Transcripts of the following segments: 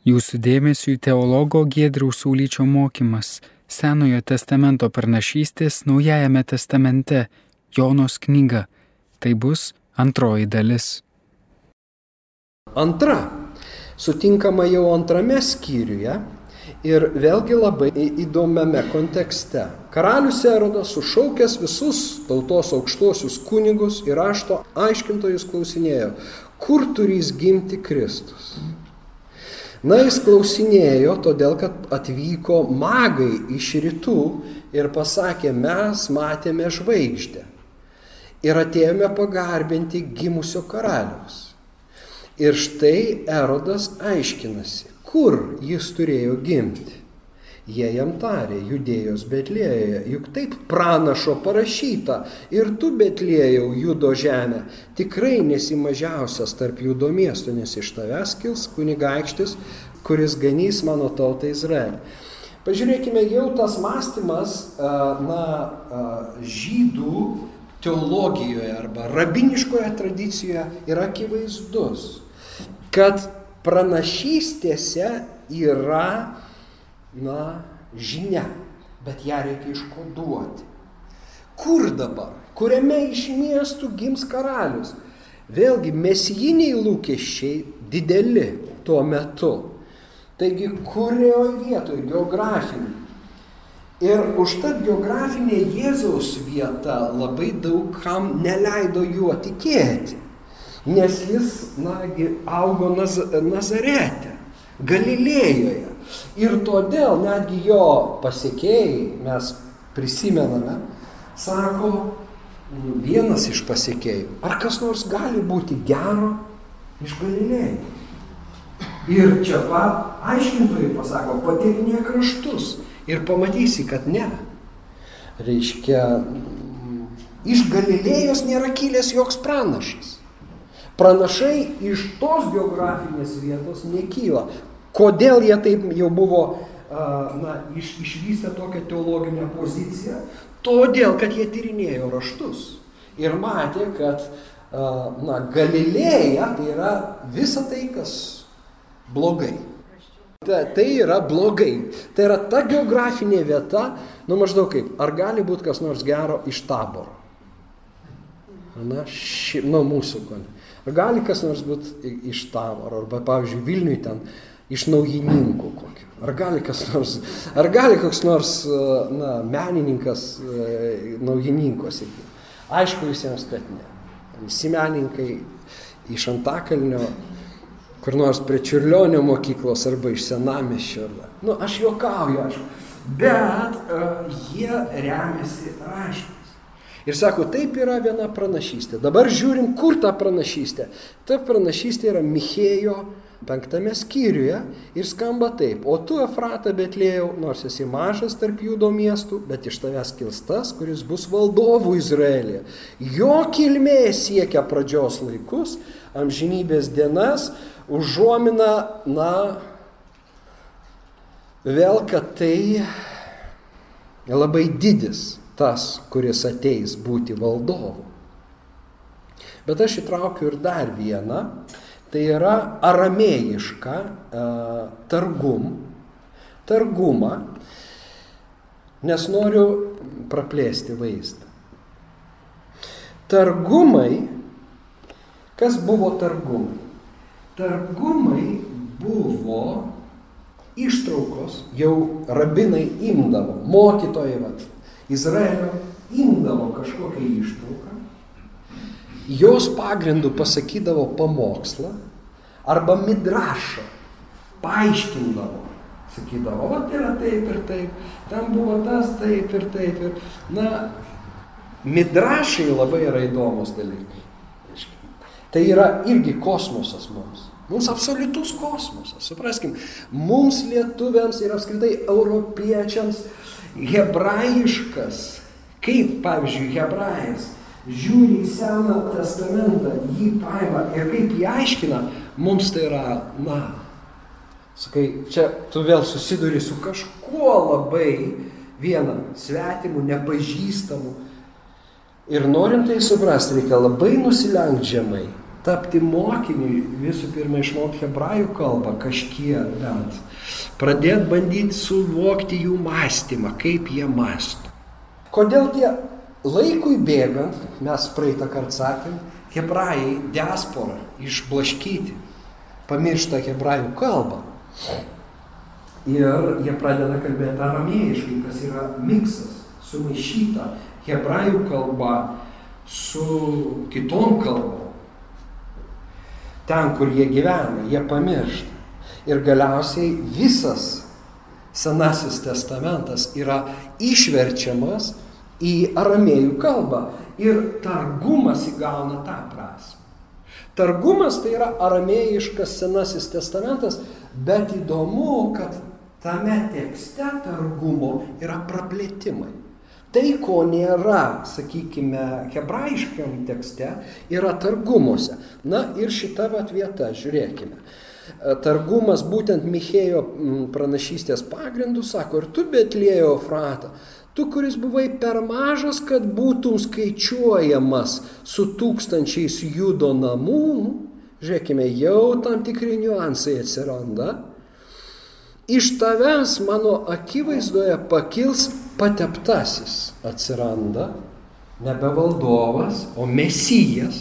Jūsų dėmesio į teologo Gėdraus Saulyčio mokymas Senojo testamento pranašystės Naujajame testamente Jonos knyga. Tai bus antroji dalis. Antra. Sutinkama jau antrame skyriuje ir vėlgi labai įdomiame kontekste. Karalius Erodas sušaukęs visus tautos aukštuosius kunigus ir rašto aiškintojus klausinėjo, kur turys gimti Kristus. Na, jis klausinėjo, todėl kad atvyko magai iš rytų ir pasakė, mes matėme žvaigždę ir atėjome pagarbinti gimusio karaliaus. Ir štai Erodas aiškinasi, kur jis turėjo gimti. Jie jam tarė, judėjos Betlėjoje, juk taip pranašo parašyta, ir tu Betlėjau judo žemę, tikrai nesi mažiausias tarp judo miestų, nes iš tavęs kils kunigaikštis, kuris ganys mano tautą Izraelį. Pažiūrėkime, jau tas mąstymas, na, žydų teologijoje arba rabiniškoje tradicijoje yra akivaizdus, kad pranašystėse yra na, žinia, bet ją reikia iškoduoti. Kur dabar? Kuriame iš miestų gims karalius? Vėlgi, mesijiniai lūkesčiai dideli tuo metu. Taigi, kurioje vietoje geografinė? Ir užtat geografinė Jėzaus vieta labai daug kam neleido juo tikėti. Nes jis, nagi, augo Naz Nazarete, Galilėjoje. Ir todėl netgi jo pasiekėjai, mes prisimename, sako vienas iš pasiekėjų, ar kas nors gali būti gero iš Galilėjos. Ir čia pat aiškintojai pasako, patyrinė kraštus ir pamatysi, kad ne. Reiškia, iš Galilėjos nėra kilęs joks pranašas. Pranašai iš tos geografinės vietos nekyla. Kodėl jie taip jau buvo na, iš, išvystę tokią teologinę poziciją? Todėl, kad jie tyrinėjo raštus ir matė, kad na, Galilėja tai yra visa tai, kas blogai. Ta, tai yra blogai. Tai yra ta geografinė vieta, nu maždaug kaip, ar gali būti kas nors gero iš taboro? Na, ši, nuo mūsų. Ar gali kas nors būti iš taboro? Arba, pavyzdžiui, Vilniui ten iš naujininkų kokio. Ar gali kas nors, ar gali koks nors, na, menininkas naujininkose. Aišku visiems, kad ne. Visi menininkai iš Antakalnio, kur nors prie Čiurlionio mokyklos arba iš Senamešio. Arba, nu, aš juokauju, aišku. Bet uh, jie remiasi raštais. Ir sako, taip yra viena pranašystė. Dabar žiūrim, kur ta pranašystė. Ta pranašystė yra Michėjo penktame skyriuje ir skamba taip. O tu, Efrata Betlėjau, nors esi mažas tarp judo miestų, bet iš tavęs kils tas, kuris bus valdovų Izraelėje. Jo kilmė siekia pradžios laikus, amžinybės dienas, užuomina, na, vėl, kad tai labai didis tas, kuris ateis būti valdovu. Bet aš įtraukiu ir dar vieną, tai yra aramėjiška uh, targum, targumą, nes noriu praplėsti vaizdą. Targumai, kas buvo targumai? Targumai buvo ištraukos, jau rabinai imdavo, mokytojai, vat, Izraelio imdavo kažkokią ištrauką, jos pagrindų pasakydavo pamokslą arba midrašą, paaiškindavo. Sakydavo, o tai yra taip ir taip, ten buvo tas taip ir taip. Ir, na, midrašai labai yra įdomus dalykai. Tai yra irgi kosmosas mums. Mums absoliutus kosmosas. Supraskim, mums lietuviams ir apskritai europiečiams hebrajiškas, kaip, pavyzdžiui, hebrajas žiūri į Seną testamentą, jį paima ir kaip jį aiškina, mums tai yra, na, sakai, čia tu vėl susiduri su kažkuo labai vieną svetimų, nepažįstamų. Ir norint tai suprasti, reikia labai nusilenkti žemai. tapti mokiniui, visų pirma išmokti hebrajų kalbą kažkiek bent. Pradėti bandyti suvokti jų mąstymą, kaip jie masto. Kodėl tie laikui bėgant, mes praeitą kartą sakėm, hebrajai diaspora išblaškyti, pamiršta hebrajų kalbą. Ir jie pradeda kalbėti aramėjiškai, kas yra miksas, sumaišyta hebrajų kalba su kitom kalbom. Ten, kur jie gyvena, jie pamiršta. Ir galiausiai visas Senasis testamentas yra išverčiamas į aramėjų kalbą ir targumas įgauna tą prasme. Targumas tai yra aramėjiškas Senasis testamentas, bet įdomu, kad tame tekste targumo yra praplėtimai. Tai, ko nėra, sakykime, hebrajiškiam tekste, yra targumuose. Na ir šita vat vieta, žiūrėkime. Targumas būtent Michėjo pranašystės pagrindų sako, ir tu betlėjo Fratą, tu, kuris buvai per mažas, kad būtum skaičiuojamas su tūkstančiais judo namų, žiūrėkime, jau tam tikri niuansai atsiranda iš tavęs mano akivaizdoje pakils pateptasis atsiranda, nebe valdovas, o mesijas,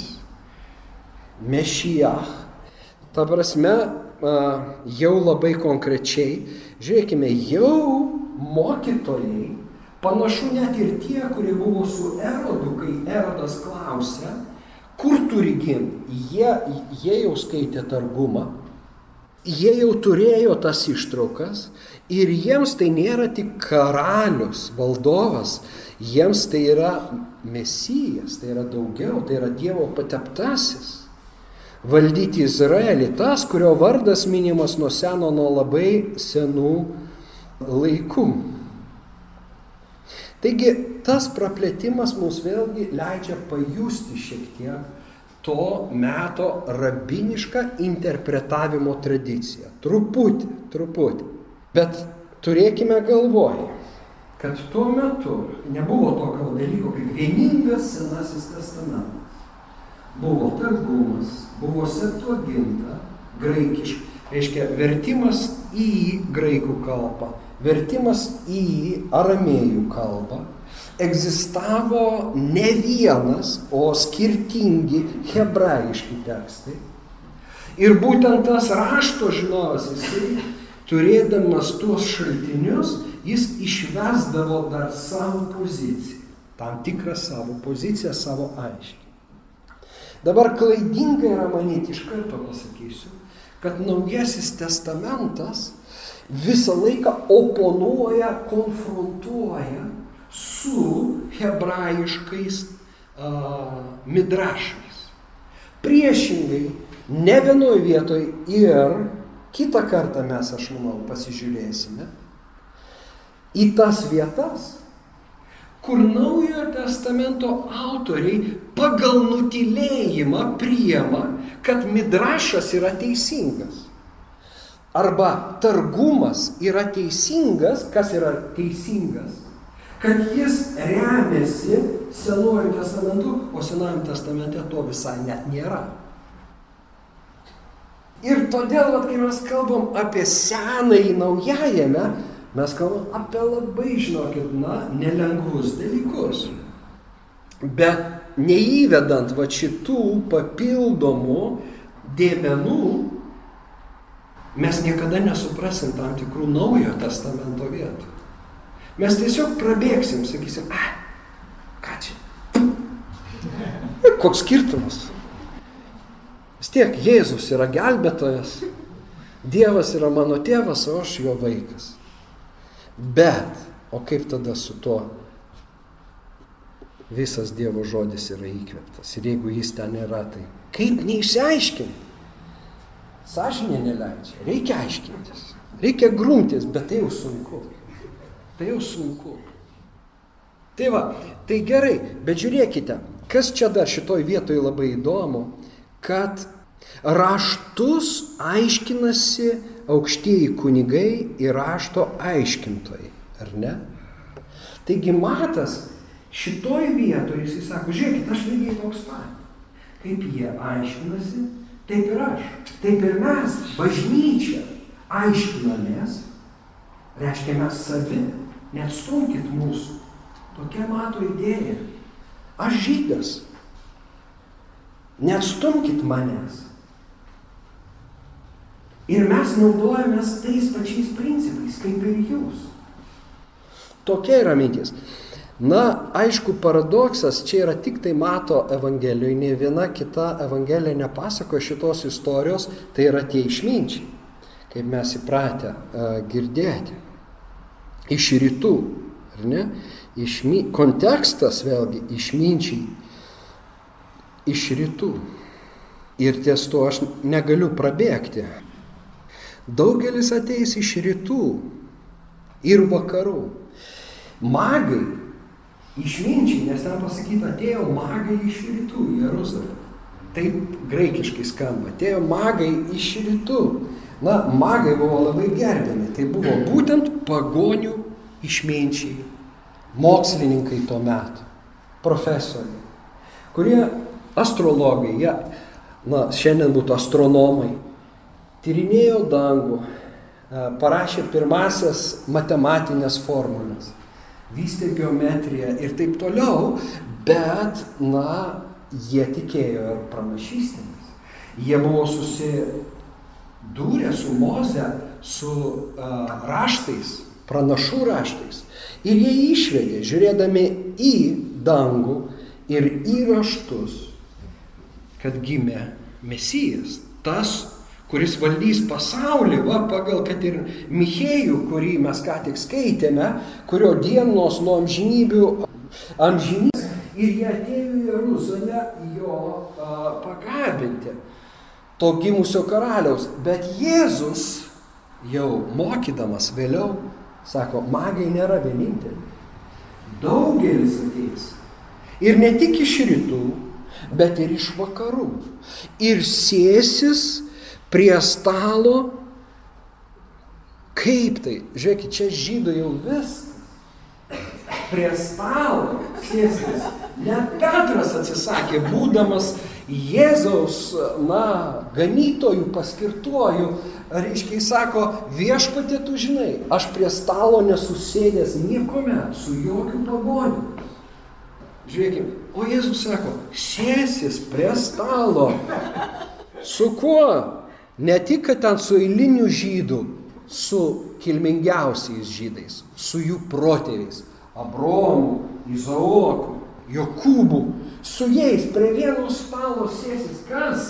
mešijach. Ta prasme, jau labai konkrečiai, žiūrėkime, jau mokytojai, panašu net ir tie, kurie buvo su Erodu, kai Erodas klausė, kur turi gimti, jie, jie jau skaitė targumą, jie jau turėjo tas ištraukas ir jiems tai nėra tik karalius, valdovas, jiems tai yra mesijas, tai yra daugiau, tai yra Dievo pateptasis. Valdyti Izraelį, tas, kurio vardas minimas nuo seno, nuo labai senų laikų. Taigi tas praplėtimas mums vėlgi leidžia pajusti šiek tiek to meto rabinišką interpretavimo tradiciją. Truputį, truputį. Bet turėkime galvoj, kad tuo metu nebuvo tokio dalyko kaip vieningas senasis testamentas. Buvo targumas, buvo septuaginta, graikiškai, reiškia vertimas į graikų kalbą, vertimas į aramėjų kalbą egzistavo ne vienas, o skirtingi hebrajiški tekstai. Ir būtent tas rašto žinovas, jisai, turėdamas tuos šaltinius, jis išvesdavo dar savo poziciją. Tam tikrą savo poziciją, savo aiškiai. Dabar klaidinga yra manyti, iš karto pasakysiu, kad Naujasis testamentas visą laiką oponuoja, konfrontuoja su hebrajiškais uh, midrašais. Priešingai, ne vienoje vietoje ir kitą kartą mes, aš manau, pasižiūrėsime į tas vietas, kur naujojo testamento autoriai pagal nutilėjimą priema, kad midrašas yra teisingas. Arba targumas yra teisingas, kas yra teisingas kad jis remiasi Senuoju testamentu, o Senajame testamente to visai net nėra. Ir todėl, vat, kai mes kalbam apie senąjį naujajame, mes kalbam apie labai, žinokit, na, nelengvus dalykus. Bet neįvedant va šitų papildomų dėmenų, mes niekada nesuprasim tam tikrų naujo testamento vietų. Mes tiesiog prabėgsim, sakysim, a, ką čia? Koks skirtumas? Vis tiek Jėzus yra gelbėtojas, Dievas yra mano tėvas, o aš jo vaikas. Bet, o kaip tada su tuo visas Dievo žodis yra įkvėptas. Ir jeigu jis ten yra, tai kaip neišsiaiškinti? Sažinė neleidžia. Reikia aiškintis. Reikia grumtis, bet tai jau sunku. Tai jau sunku. Tai va, tai gerai, bet žiūrėkite, kas čia dar šitoj vietoj labai įdomu, kad raštus aiškinasi aukštieji kunigai ir rašto aiškintojai, ar ne? Taigi matas šitoj vietoje jisai sako, žiūrėkit, aš lygiai toks pat. Kaip jie aiškinasi, taip ir aš. Taip ir mes, bažnyčia, aiškinamės, reiškia mes savi, neatstumkit mūsų. Tokia mato idėja. Aš žydas. Neatstumkit manęs. Ir mes naudojamės tais pačiais principais, kaip ir jūs. Tokia yra mintis. Na, aišku, paradoksas čia yra tik tai mato Evangelijoje, ne viena kita Evangelija nepasako šitos istorijos, tai yra tie išminčiai, kaip mes įpratę uh, girdėti. Iš rytų, ar ne? Išmi... Kontekstas vėlgi išminčiai iš rytų. Ir ties to aš negaliu prabėgti. Daugelis ateis iš rytų ir vakarų. Magai, išminčiai, nes ten pasakyta, atėjo magai iš rytų į Jeruzalę. Taip graikiškai skamba, atėjo magai iš rytų. Na, magai buvo labai gerbiami, tai buvo būtent pagonių išminčiai, mokslininkai tuo metu, profesoriai, kurie astrologai, jie, na, šiandien būtų astronomai, tyrinėjo dangų, e, parašė pirmasias matematinės formulės, vystė geometriją ir taip toliau, bet, na, jie tikėjo ir pranašystėmis. Jie buvo susidūrę su Moze, su uh, raštais, pranašų raštais. Ir jie išvedė, žiūrėdami į dangų ir į raštus, kad gimė Mesijas, tas, kuris valdys pasaulį, va, pagal kad ir Michėjų, kurį mes ką tik skaitėme, kurio dienos nuo amžinybių amžinys ir jie atėjo į Jeruzalę jo a, pagarbinti to gimusio karaliaus. Bet Jėzus jau mokydamas vėliau sako, magai nėra vieninteliai. Daugelis ateis. Ir ne tik iš rytų, bet ir iš vakarų. Ir sėsis prie stalo. Kaip tai? Žiūrėkit, čia žydų jau viskas. Prie stalo sėstis. Net Petras atsisakė, būdamas Jėzaus, na, ganytojų paskirtuoju, reiškia, jis sako, viešpatė tu žinai, aš prie stalo nesusėdęs niekuomet su jokių pagoniu. Žiūrėkime, o Jėzus sako, sėsis prie stalo. Su kuo? Ne tik, kad ten su eiliniu žydu, su kilmingiausiais žydais, su jų protėviais. Abromu, Izaoku, Jokūbu. Su jais prie vieno stalo sėsis kas?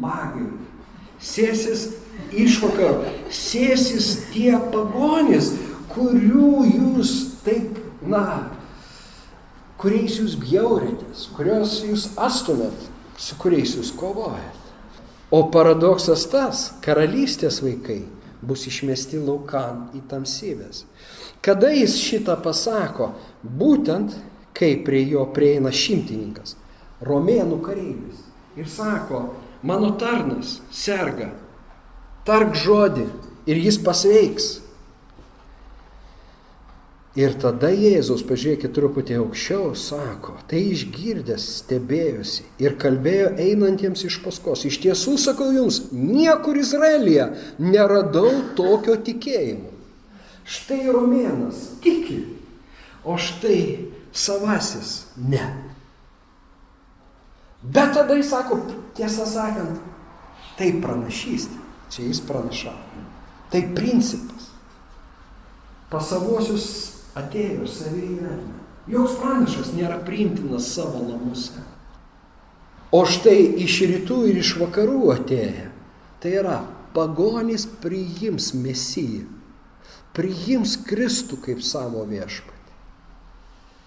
Magai. Sėsis išvakar. Sėsis tie pagonys, kurių jūs taip, na, kuriais jūs bjauritės, kurios jūs astumėt, su kuriais jūs kovojat. O paradoksas tas, karalystės vaikai bus išmesti laukan į tamsybės. Kada jis šitą pasako? Būtent, kai prie jo prieina šimtininkas, romėnų kareivis. Ir sako, mano tarnas serga, tark žodį ir jis pasveiks. Ir tada Jėzus, pažiūrėkit truputį aukščiau, sako, tai išgirdęs stebėjosi ir kalbėjo einantiems iš paskos. Iš tiesų sakau jums, niekur Izraelyje neradau tokio tikėjimo. Štai romėnas tiki, o štai savasis ne. Bet tada jis sako, tiesą sakant, tai pranašystė. Čia jis pranašavo. Tai principas. Pasavosius atėjo savį gyvenimą. Joks pranašas nėra priimtinas savo namuose. O štai iš rytų ir iš vakarų atėję, tai yra pagonys priims mesiją, priims Kristų kaip savo viešpatį,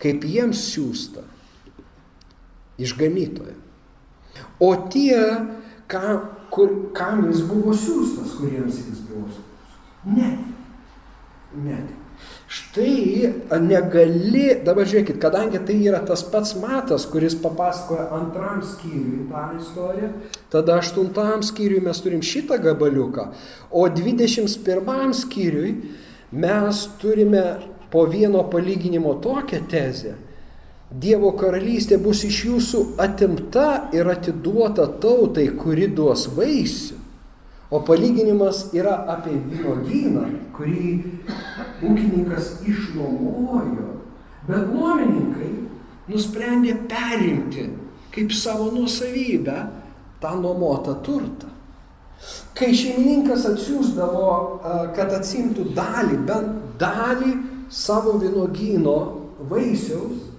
kaip jiems siūsta išganytoje. O tie, kam, kur, kam jis buvo siūstas, kuriems jis buvo siūstas. Ne. Štai negali, dabar žiūrėkit, kadangi tai yra tas pats matas, kuris papasakoja antram skyriui tą istoriją, tada aštuntam skyriui mes turim šitą gabaliuką, o 21 skyriui mes turime po vieno palyginimo tokią tezę, Dievo karalystė bus iš jūsų atimta ir atiduota tautai, kuri duos vaisių. O palyginimas yra apie vynogyną, kurį ūkininkas išnuomojo, bet nuomininkai nusprendė perimti kaip savo nuosavybę tą nuomotą turtą. Kai šeimininkas atsiųsdavo, kad atsimtų dalį, bent dalį savo vynogyno vaisiaus,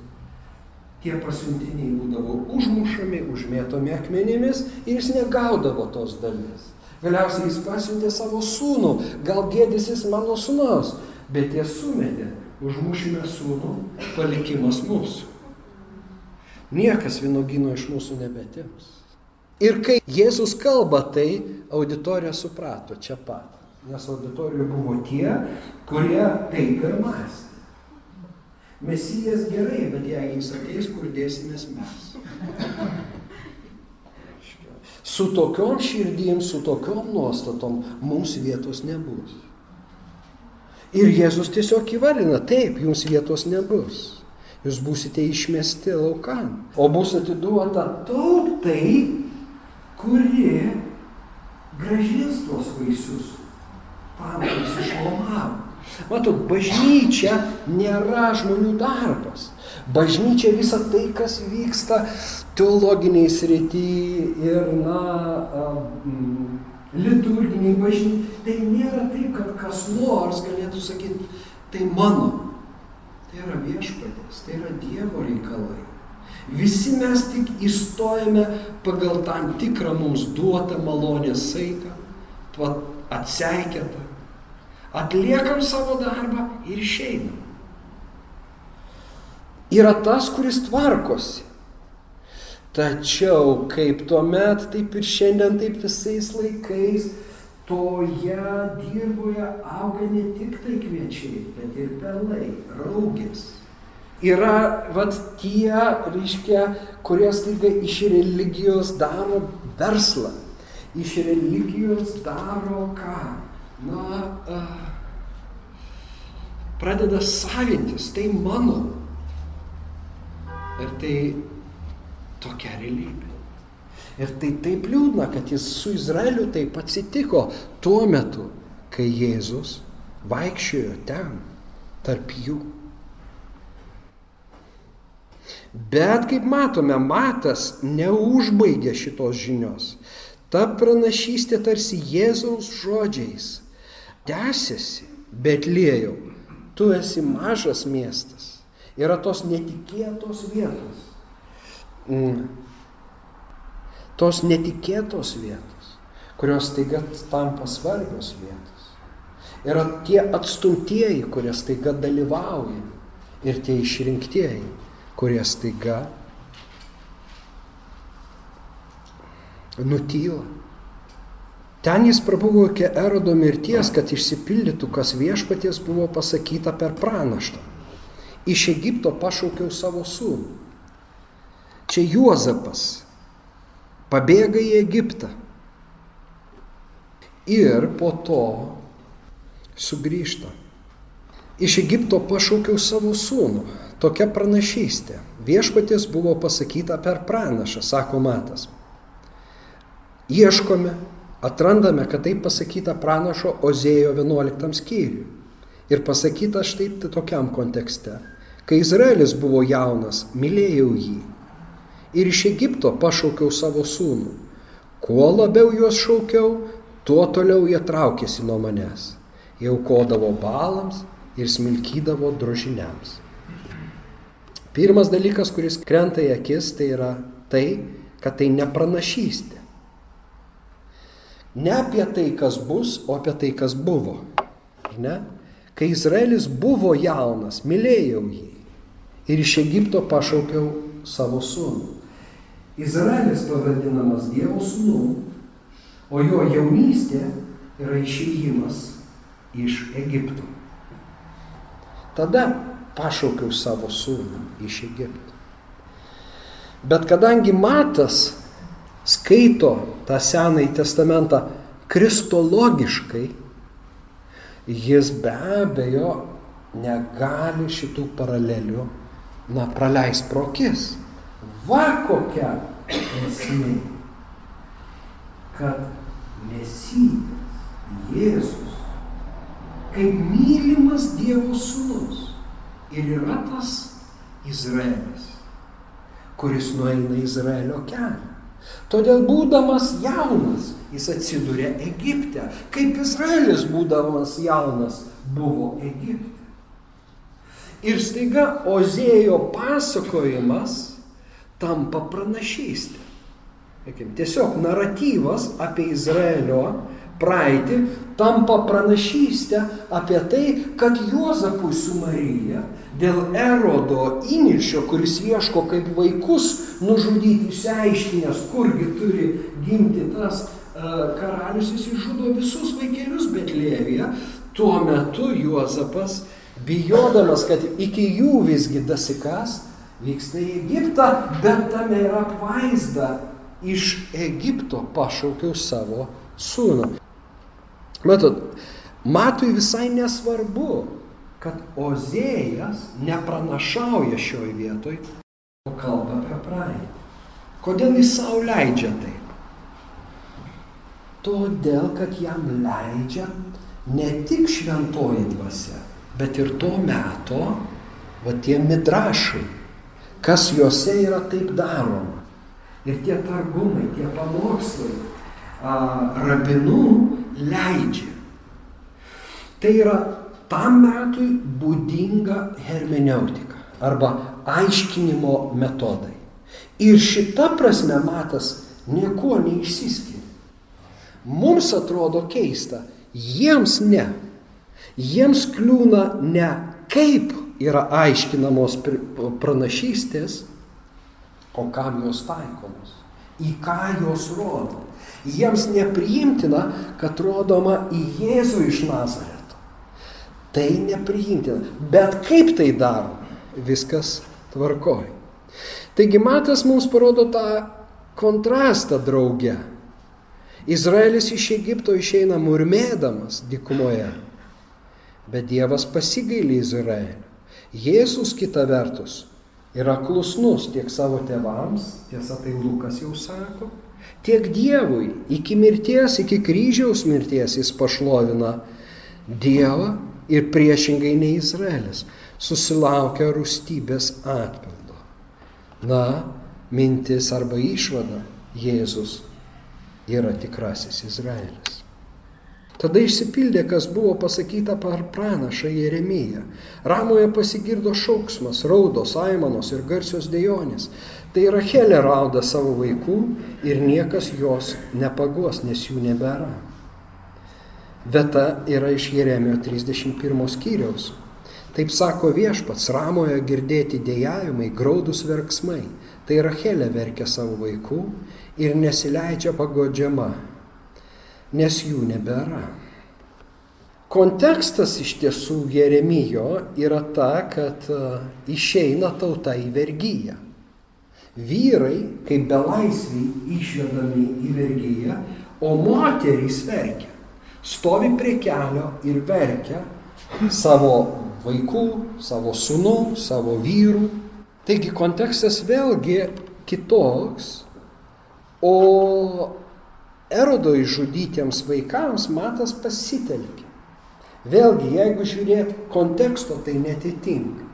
tie pasiuntiniai būdavo užmušami, užmėtomi akmenimis ir jis negaudavo tos dalies. Galiausiai jis pasiuntė savo sūnų, gal gėdysis mano sūnaus, bet jie sumetė, užmušime sūnų, palikimas mūsų. Niekas vinogino iš mūsų nebetims. Ir kai Jėzus kalba, tai auditorija suprato čia pat. Nes auditorijoje buvo tie, kurie taip ir mąstė. Mesijas gerai, bet jei jis ateis, kur dėsimės mes. Su tokiom širdim, su tokiom nuostatom mums vietos nebus. Ir Jėzus tiesiog įvardina, taip, jums vietos nebus. Jūs būsite išmesti laukan. O bus atiduota tautai, kuri gražins tuos vaisius. Tam, kuris išlomavo. Matot, bažnyčia nėra žmonių darbas. Bažnyčia visa tai, kas vyksta teologiniai srity ir, na, liturginiai bažnyčiai, tai nėra taip, kad kas nors galėtų sakyti, tai mano. Tai yra viešpatės, tai yra Dievo reikalai. Visi mes tik įstojame pagal tam tikrą mums duotą malonės saiką, atseikėtą, atliekam savo darbą ir išeinam. Yra tas, kuris tvarkosi. Tačiau kaip tuo met, taip ir šiandien, taip visais laikais, toje dirboje auga ne tik tai kviečiai, bet ir pelai, raugės. Yra vat tie, reiškia, kurie staiga iš religijos daro verslą, iš religijos daro ką? Na, uh, pradeda savintis, tai mano. Ir tai tokia realybė. Ir tai taip liūdna, kad jis su Izraeliu taip atsitiko tuo metu, kai Jėzus vaikščiojo ten, tarp jų. Bet kaip matome, Matas neužbaigė šitos žinios. Ta pranašystė tarsi Jėzaus žodžiais tęsiasi, bet liejau tu esi mažas miestas. Yra tos netikėtos vietos. Mm. Tos netikėtos vietos, kurios taiga tampa svarbios vietos. Yra tie atstumtieji, kurie staiga dalyvauja. Ir tie išrinktieji, kurie staiga nutyla. Ten jis prabuvo iki erodo mirties, kad išsipildytų, kas viešpaties buvo pasakyta per pranaštą. Iš Egipto pašaukiau savo sūnų. Čia Juozapas pabėga į Egiptą. Ir po to sugrįžta. Iš Egipto pašaukiau savo sūnų. Tokia pranašystė. Viešpaties buvo pasakyta per pranašą, sako Matas. Ieškome, atrandame, kad tai pasakyta pranašo Ozėjo 11 skyriui. Ir pasakyta štai tokiam kontekste. Kai Izraelis buvo jaunas, mylėjau jį. Ir iš Egipto pašaukiau savo sūnų. Kuo labiau juos šaukiau, tuo toliau jie traukėsi nuo manęs. Jie aukodavo balams ir smilkydavo drožiniams. Pirmas dalykas, kuris krenta į akis, tai yra tai, kad tai nepranašystė. Ne apie tai, kas bus, o apie tai, kas buvo. Ne? Kai Izraelis buvo jaunas, mylėjau jį ir iš Egipto pašaukiau savo sūnų. Izraelis pavadinamas Dievo sūnų, o jo jaunystė yra išėjimas iš Egipto. Tada pašaukiau savo sūnų iš Egipto. Bet kadangi Matas skaito tą Senąjį testamentą kristologiškai, jis be abejo negali šitų paralelių na, praleis prokis. Va kokia esmė, kad Mesijas, Jėzus, kaip mylimas Dievo sūnus ir yra tas Izraelis, kuris nueina Izraelio kelią. Todėl būdamas jaunas, jis atsiduria Egipte, kaip Izraelis būdamas jaunas buvo Egipte. Ir staiga Ozėjo pasakojimas tampa pranašystė. Tiesiog naratyvas apie Izraelio praeitį tampa pranašystė apie tai, kad Juozapui su Marija dėl erodo įniršio, kuris ieško kaip vaikus nužudyti, išsiaiškinęs, kurgi turi gimti tas uh, karalius, jis išžudo visus vaikelius Betlėjuje. Tuo metu Juozapas, bijodamas, kad iki jų visgi dasikas, vyksta į Egiptą, bet tame yra apvaizda. Iš Egipto pašaukiau savo sūnų. Matot, matui visai nesvarbu, kad Ozėjas nepranašauja šioj vietoj, o kalba apie praeitį. Kodėl jis savo leidžia taip? Todėl, kad jam leidžia ne tik šventoji dvasia, bet ir to meto, va tie midrašai, kas juose yra taip daroma. Ir tie targumai, tie pamokslai, rabinų leidžia. Tai yra tam metui būdinga hermeneutika arba aiškinimo metodai. Ir šita prasme matas niekuo neišsiskiria. Mums atrodo keista, jiems ne. Jiems kliūna ne kaip yra aiškinamos pranašystės, o kam jos taikomos, į ką jos rodo. Jiems nepriimtina, kad rodoma į Jėzų iš Nazareto. Tai nepriimtina. Bet kaip tai daro, viskas tvarkoj. Taigi Matas mums parodo tą kontrastą drauge. Izraelis iš Egipto išeina murmėdamas dikumoje, bet Dievas pasigailį Izraelį. Jėzus kita vertus yra klusnus tiek savo tėvams, tiesa tai Lukas jau sako, tiek Dievui. Iki mirties, iki kryžiaus mirties jis pašlovina Dievą ir priešingai nei Izraelis susilaukia rūstybės atpildo. Na, mintis arba išvada Jėzus yra tikrasis Izraelis. Tada išsipildė, kas buvo pasakyta par pranašą Jeremiją. Ramoje pasigirdo šauksmas, raudos, aimanos ir garsios dejonės. Tai Rachelė rauda savo vaikų ir niekas jos nepagos, nes jų nebėra. Veta yra iš Jeremijo 31 skyriaus. Taip sako viešpats, ramoje girdėti dėjavimai, graudus verksmai. Tai Rachelė verkia savo vaikų ir nesileidžia pagodžiama nes jų nebėra. Kontekstas iš tiesų Jeremijo yra ta, kad e, išeina tauta į vergyją. Vyrai kaip belaisviai išvedami į vergyją, o moterys verkia. Stovi prie kelio ir verkia savo vaikų, savo sunų, savo vyrų. Taigi kontekstas vėlgi kitoks, o erodo išžudytiems vaikams matas pasitelkė. Vėlgi, jeigu žiūrėt konteksto, tai netitinka.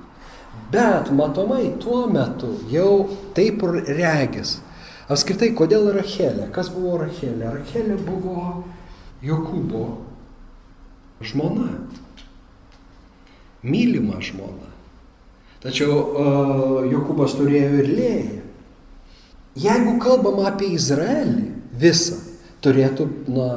Bet matomai tuo metu jau taip regis. Apskritai, kodėl Rachelė? Kas buvo Rachelė? Rachelė buvo Jokūbo žmona. Mylima žmona. Tačiau uh, Jokūbas turėjo ir lėją. Jeigu kalbam apie Izraelį visą, turėtų na,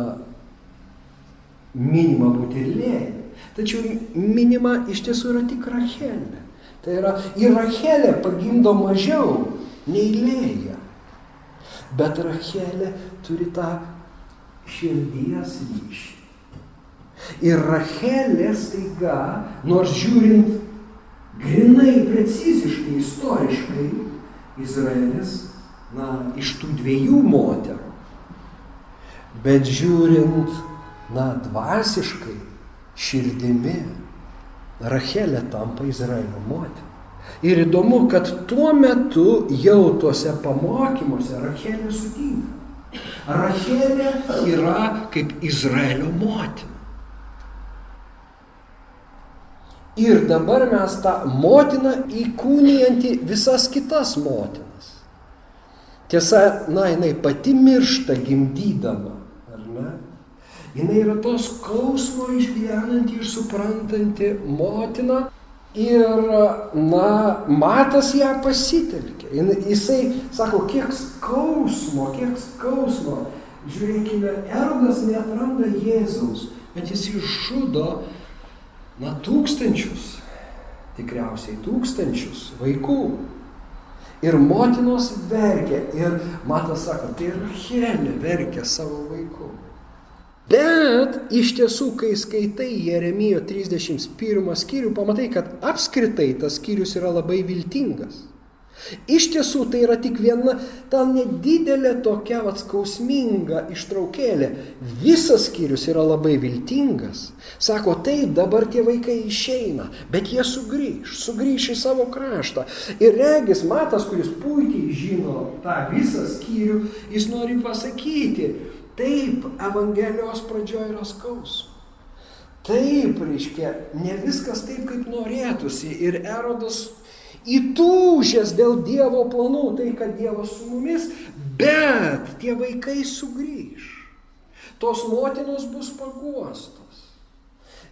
minima būti ir lėja. Tačiau minima iš tiesų yra tik Rachelė. Tai yra ir Rachelė pagimdo mažiau nei lėja. Bet Rachelė turi tą širdies ryšį. Ir Rachelė staiga, nors žiūrint grinai preciziškai, istoriškai, Izraelis, na, iš tų dviejų moterų Bet žiūrint, na, dvasiškai, širdimi, Rachelė tampa Izraelio motina. Ir įdomu, kad tuo metu jau tuose pamokymuose Rachelė sutinka. Rachelė yra kaip Izraelio motina. Ir dabar mes tą motiną įkūnijantį visas kitas motinas. Tiesa, na, jinai pati miršta gimdydama? Jinai yra tos skausmo išgyvenanti ir suprantanti motina. Ir, na, matas ją pasitelkė. Jisai sako, kiek skausmo, kiek skausmo. Žiūrėkime, Erodas neatranda Jėzaus, bet jis išžudo na, tūkstančius, tikriausiai tūkstančius vaikų. Ir motinos verkia. Ir matas sako, tai ir Helė verkia savo vaikų. Bet iš tiesų, kai skaitai Jeremijo 31 skyrių, pamatai, kad apskritai tas skyrius yra labai viltingas. Iš tiesų tai yra tik viena ta nedidelė tokia atskausminga ištraukėlė. Visas skyrius yra labai viltingas. Sako, taip, dabar tie vaikai išeina, bet jie sugrįž, sugrįž į savo kraštą. Ir regis Matas, kuris puikiai žino tą visą skyrių, jis nori pasakyti, taip, Evangelijos pradžioje yra skausmas. Taip, reiškia, ne viskas taip, kaip norėtųsi. Ir Erodas įtūžęs dėl Dievo planų, tai kad Dievas su mumis, bet tie vaikai sugrįž. Tos motinos bus paguostos.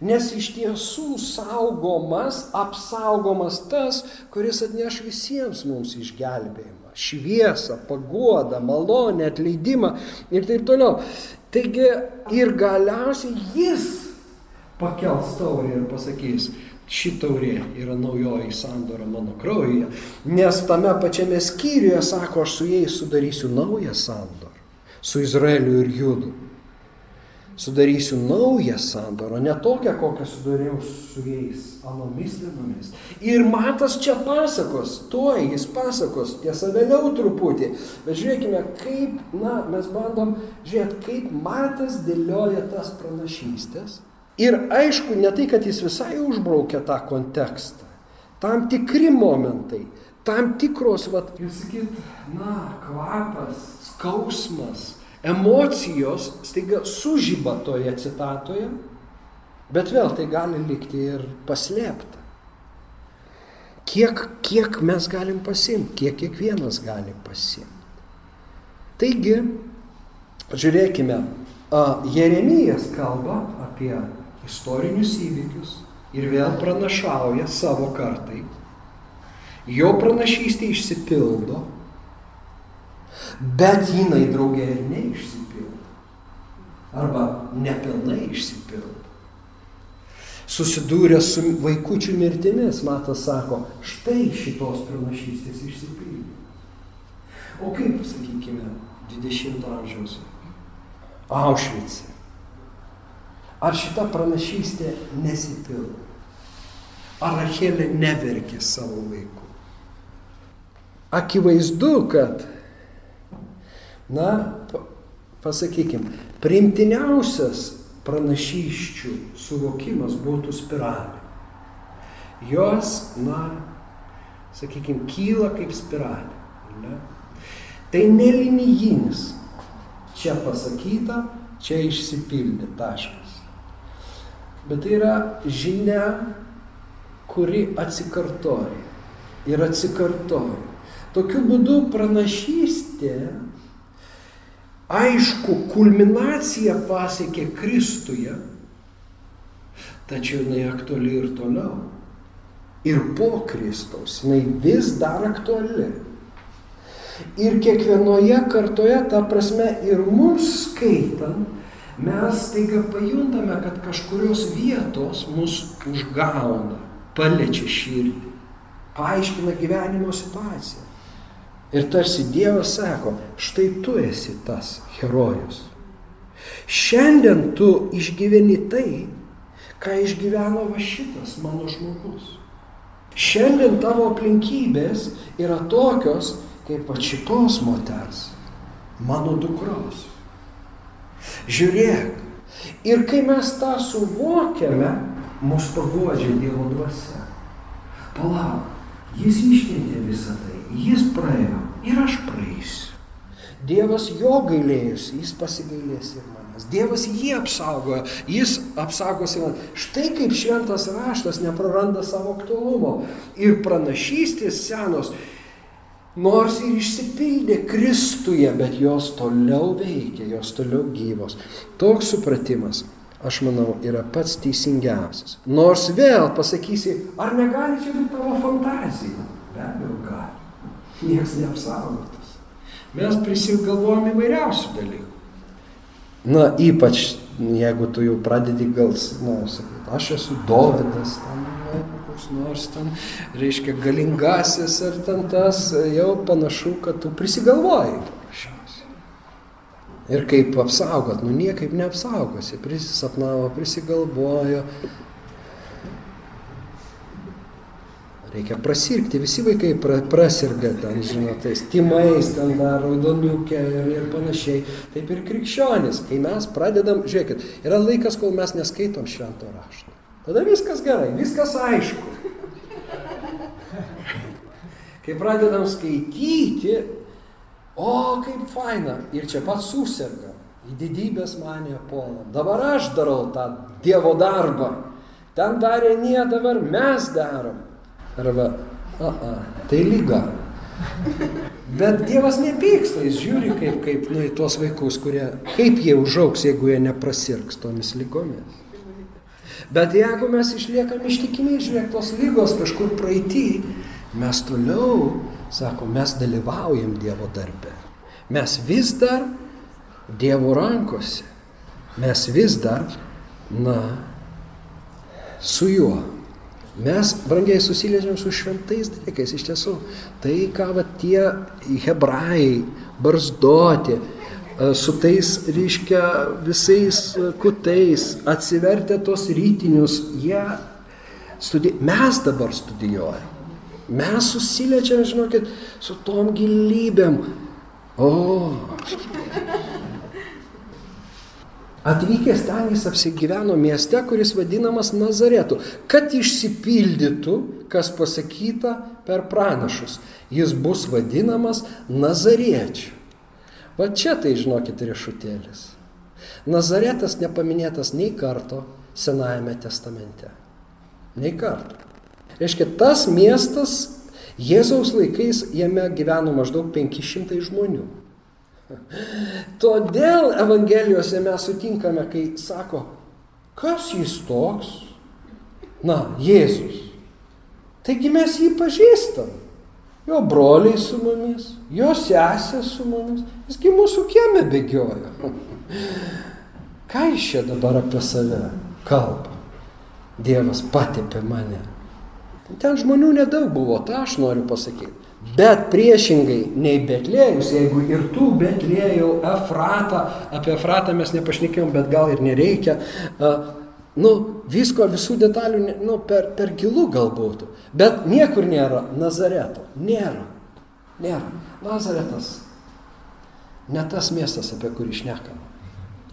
Nes iš tiesų saugomas, apsaugomas tas, kuris atneš visiems mums išgelbėjimą, šviesą, paguodą, malonę, atleidimą ir taip toliau. Taigi ir galiausiai jis pakels taurę ir pasakys, ši taurė yra naujoji sandora mano kraujyje, nes tame pačiame skyriuje sako, aš su jais sudarysiu naują sandorą, su Izraeliu ir Judu. Sudarysiu naują sandorą, ne tokią, kokią sudariau su jais anomis dienomis. Ir matas čia pasakos, tuoj jis pasakos, tiesa vėliau truputį, bet žiūrėkime, kaip, na, mes bandom žiūrėti, kaip matas dėlioja tas pranašystės Ir aišku, ne tai, kad jis visai užbraukia tą kontekstą. Tam tikri momentai, tam tikros, vat, jūs sakyt, na, kvapas, skausmas, emocijos staiga sužyba toje citatoje, bet vėl tai gali likti ir paslėpta. Kiek, kiek mes galim pasimti, kiek kiekvienas gali pasimti. Taigi, žiūrėkime, Jeremijas kalba apie istorinius įvykius ir vėl pranašauja savo kartai. Jo pranašystė išsipildo, bet jinai draugė ir neišsipildo. Arba nepilnai išsipildo. Susidūrė su vaikučių mirtimis, Matas sako, štai šitos pranašystės išsipildė. O kaip, sakykime, 20 amžiaus Aušvice Ar šita pranašystė nesipildo? Ar Rachelė neverkė savo vaikų? Akivaizdu, kad, na, pasakykim, primtiniausias pranašyščių suvokimas būtų spiralė. Jos, na, sakykime, kyla kaip spiralė. Ne? Tai nelinijinis. Čia pasakyta, čia išsipildė taškas. Bet tai yra žinia, kuri atsikartoja ir atsikartoja. Tokiu būdu pranašystė, aišku, kulminacija pasiekė Kristuje, tačiau jinai aktuali ir toliau. Ir po Kristaus jinai vis dar aktuali. Ir kiekvienoje kartoje, ta prasme, ir mums skaitant, mes taiga pajuntame, kad kažkurios vietos mus užgauna, paliečia širdį, paaiškina gyvenimo situaciją. Ir tarsi Dievas sako, štai tu esi tas herojus. Šiandien tu išgyveni tai, ką išgyveno va šitas mano žmogus. Šiandien tavo aplinkybės yra tokios, kaip va šitos moters, mano dukros. Žiūrėk. Ir kai mes tą suvokiame, mus paguodžia Dievo dvasia. Palauk, Jis ištentė visą tai, jis praėjo ir aš praeisiu. Dievas jo gailėjusi, jis pasigailės ir manęs. Dievas jį apsaugojo, jis apsaugos ir manęs. Štai kaip šventas raštas nepraranda savo aktualumo. Ir pranašystės senos, nors ir išsipildė Kristuje, bet jos toliau veikia, jos toliau gyvos. Toks supratimas aš manau, yra pats teisingiausias. Nors vėl pasakysi, ar negali čia būti tavo fantazija? Be abejo, gali. Niekas neapsaugotas. Mes prisigalvojam įvairiausių dalykų. Na, ypač jeigu tu jau pradedi gal, na, sakyti, aš esu Dovydas, ten, na, koks nors ten, reiškia, galingasis ar ten tas, jau panašu, kad tu prisigalvoji. Ir kaip apsaugot, nu niekaip neapsaugosi, prisisapnavo, prisigalvojo. Reikia prasirgti, visi vaikai pra, prasirga ten, žinot, tais timais, ten dar raudoniukė ir, ir panašiai. Taip ir krikščionis, kai mes pradedam, žiūrėkit, yra laikas, kol mes neskaitom švento rašto. Tada viskas gerai, viskas aišku. Kai pradedam skaityti, O, kaip faina. Ir čia pats susirga. Į didybės mane puola. Dabar aš darau tą Dievo darbą. Ten darė nie, dabar mes darom. Arba, a, a, tai lyga. Bet Dievas nepyksta, jis žiūri kaip, kaip nu, į tuos vaikus, kurie, kaip jie užauks, jeigu jie neprasirgs tomis lygomis. Bet jeigu mes išliekam ištikimi, žiūrėk, tos lygos kažkur praeitį, mes toliau Sako, mes dalyvaujam Dievo darbe. Mes vis dar Dievo rankose. Mes vis dar, na, su juo. Mes, brangiai, susiliečiam su šventais dalykais. Iš tiesų, tai, ką va tie hebrajai, barzdoti, e, su tais, reiškia, visais kutais, atsivertę tos rytinius, jie studi... mes dabar studijuojam. Mes susiliečiam, žinokit, su tom gilybėm. O. Atvykęs ten jis apsigyveno mieste, kuris vadinamas Nazaretu, kad išsipildytų, kas pasakyta per pranašus. Jis bus vadinamas Nazariečiu. Va čia tai, žinokit, riešutėlis. Nazaretas nepaminėtas nei karto Senajame testamente. Nei karto. Reiškia, tas miestas Jėzaus laikais jame gyveno maždaug 500 žmonių. Todėl Evangelijose mes sutinkame, kai sako, kas jis toks? Na, Jėzus. Taigi mes jį pažįstam. Jo broliai su mumis, jo sesė su mumis. Jisgi mūsų kieme bėgioja. Ką iš čia dabar apie save kalba? Dievas patepė mane. Ten žmonių nedaug buvo, tą aš noriu pasakyti. Bet priešingai nei Betlėjus, jeigu ir tu Betlėjau, Efratą, apie Efratą mes nepašnekėjom, bet gal ir nereikia, nu, visko, visų detalių, nu, per, per gilu galbūt. Bet niekur nėra Nazareto. Nėra. Nėra. Nazaretas. Ne tas miestas, apie kurį šnekam.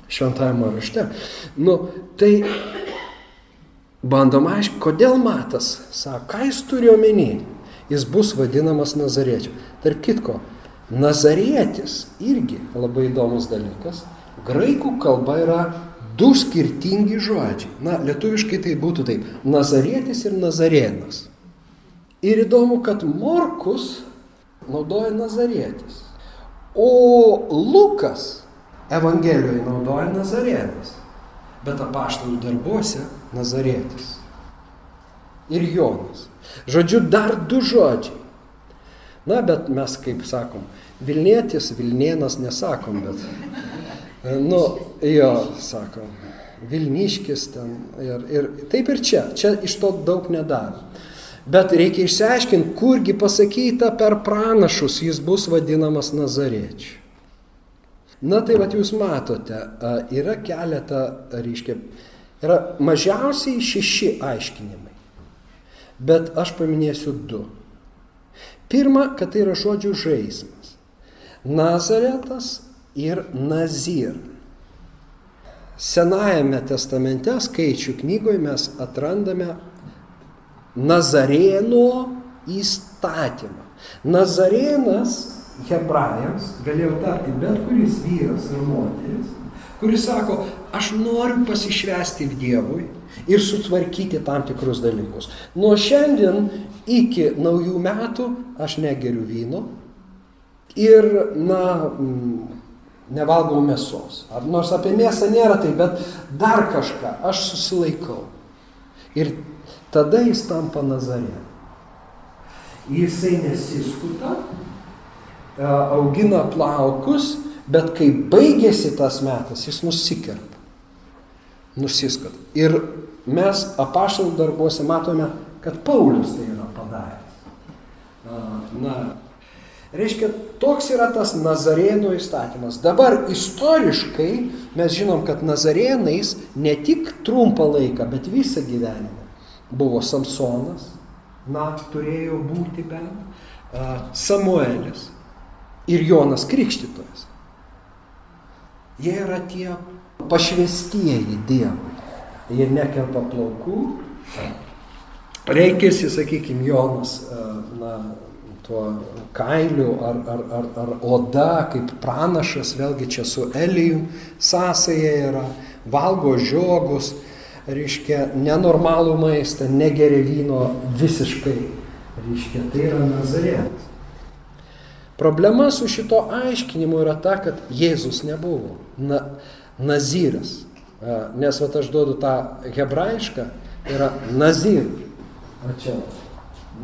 Šventajame rašte. Nu, tai bandom aiškinti, kodėl matas, sako, ką jis turi omeny, jis bus vadinamas Nazariečiu. Tark kitko, Nazarietis irgi labai įdomus dalykas. Graikų kalba yra du skirtingi žodžiai. Na, lietuviškai tai būtų taip - Nazarietis ir Nazarėnas. Ir įdomu, kad Morkus naudoja Nazarietis, o Lukas Evangelijoje naudoja Nazarėnas. Bet apaštalų darbuose Nazarėtis. Ir Jonas. Žodžiu, dar du žodžiai. Na, bet mes, kaip sakom, Vilnietis, Vilnienas nesakom, bet, nu, jo, sakom, Vilniškis ten. Ir, ir taip ir čia. Čia iš to daug nedaro. Bet reikia išsiaiškinti, kurgi pasakyta per pranašus jis bus vadinamas Nazariečiu. Na tai vad jūs matote, yra keletą, reiškia, Yra mažiausiai šeši aiškinimai. Bet aš paminėsiu du. Pirma, kad tai yra žodžių žaismas. Nazaretas ir Nazir. Senajame testamente skaičių knygoje mes atrandame Nazarėno įstatymą. Nazarėnas hebrajams galėjo tapti bet kuris vyras ar moteris, kuris sako, aš noriu pasišvesti Dievui ir sutvarkyti tam tikrus dalykus. Nuo šiandien iki naujų metų aš negeriu vyno ir, na, mm, nevalgau mėsos. Ar nors apie mėsą nėra tai, bet dar kažką aš susilaikau. Ir tada jis tampa Nazarė. Jisai nesiskuta, augina plaukus, bet kai baigėsi tas metas, jis nusikerpa. Nusiskat. Ir mes apaštalų darbuose matome, kad Paulius tai yra padaręs. Na, Reiškia, toks yra tas Nazarėno įstatymas. Dabar istoriškai mes žinom, kad Nazarėnais ne tik trumpą laiką, bet visą gyvenimą buvo Samsonas, na, turėjo būti bent, Samuelis ir Jonas Krikštytojas. Jie yra tie pašvestieji Dievui. Jie nekerpa plaukų. Reikėsi, sakykime, Jonas, na, tuo kailiu ar, ar, ar, ar oda, kaip pranašas, vėlgi čia su Elijum sąsaja yra, valgo žiogus, reiškia, nenormalų maistą, negeria vyno visiškai, reiškia, tai yra Nazarėtas. Problema su šito aiškinimu yra ta, kad Jėzus nebuvo na, Nazyras. Nes vat aš duodu tą hebrajišką, yra Nazir. O čia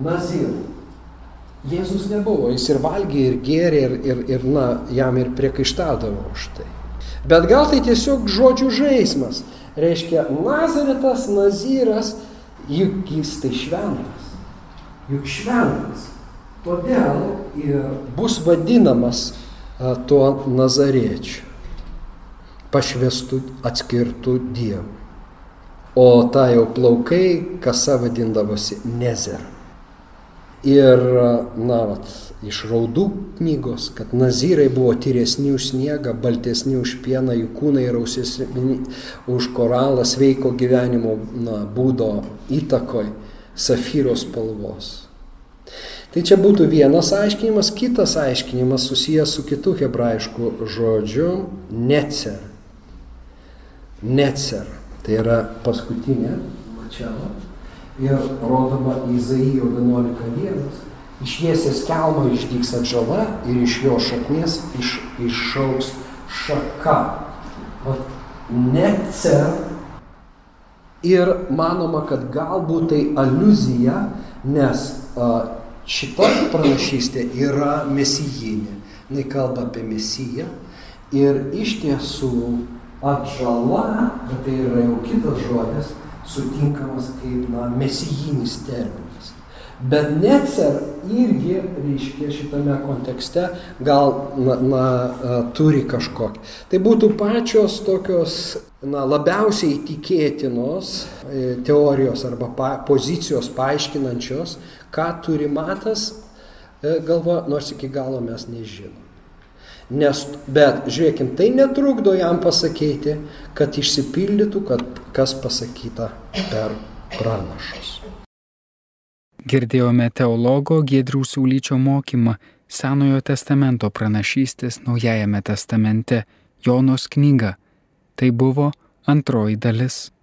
Nazir. Jėzus nebuvo, jis ir valgė, ir gėrė, ir, ir, ir na, jam ir priekaištadavo už tai. Bet gal tai tiesiog žodžių žaidimas. Reiškia, Nazaretas, Nazyras, juk jis tai šventas. Juk šventas. Todėl ir bus vadinamas tuo Nazariečiu. Pašvestų, atskirtų Dievui. O ta jau plaukai, kasa vadindavosi Nezer. Ir, na, vat, iš raudų knygos, kad nazyrai buvo tyresni už sniegą, baltesni už pieną, jų kūnai rausesni už koralą, sveiko gyvenimo na, būdo įtakoj, safyros spalvos. Tai čia būtų vienas aiškinimas, kitas aiškinimas susijęs su kitu hebrajišku žodžiu necer. Necer. Tai yra paskutinė, mačiavo, ir rodoma Izaijo 11.1. Išviesęs kelmo išdyks atžala ir iš jo šaknies iš, iššauks šaka. Vat necer. Ir manoma, kad galbūt tai aluzija, nes a, šita pranašystė yra mesijinė. Jis kalba apie mesiją. Ir iš tiesų atžala, bet tai yra jau kitas žodis, sutinkamas kaip na, mesijinis terminas. Bet necer irgi, reiškia, šitame kontekste gal na, na, turi kažkokį. Tai būtų pačios tokios na, labiausiai tikėtinos e, teorijos arba pa, pozicijos paaiškinančios, ką turi matas, e, galvo, nors iki galo mes nežinom. Nes, bet žiūrėkim, tai netrukdo jam pasakyti, kad išsipildytų, kad kas pasakyta per pranašus. Girdėjome teologo Gedriaus Saulyčio mokymą Senojo testamento pranašystės Naujajame testamente Jonos knyga. Tai buvo antroji dalis.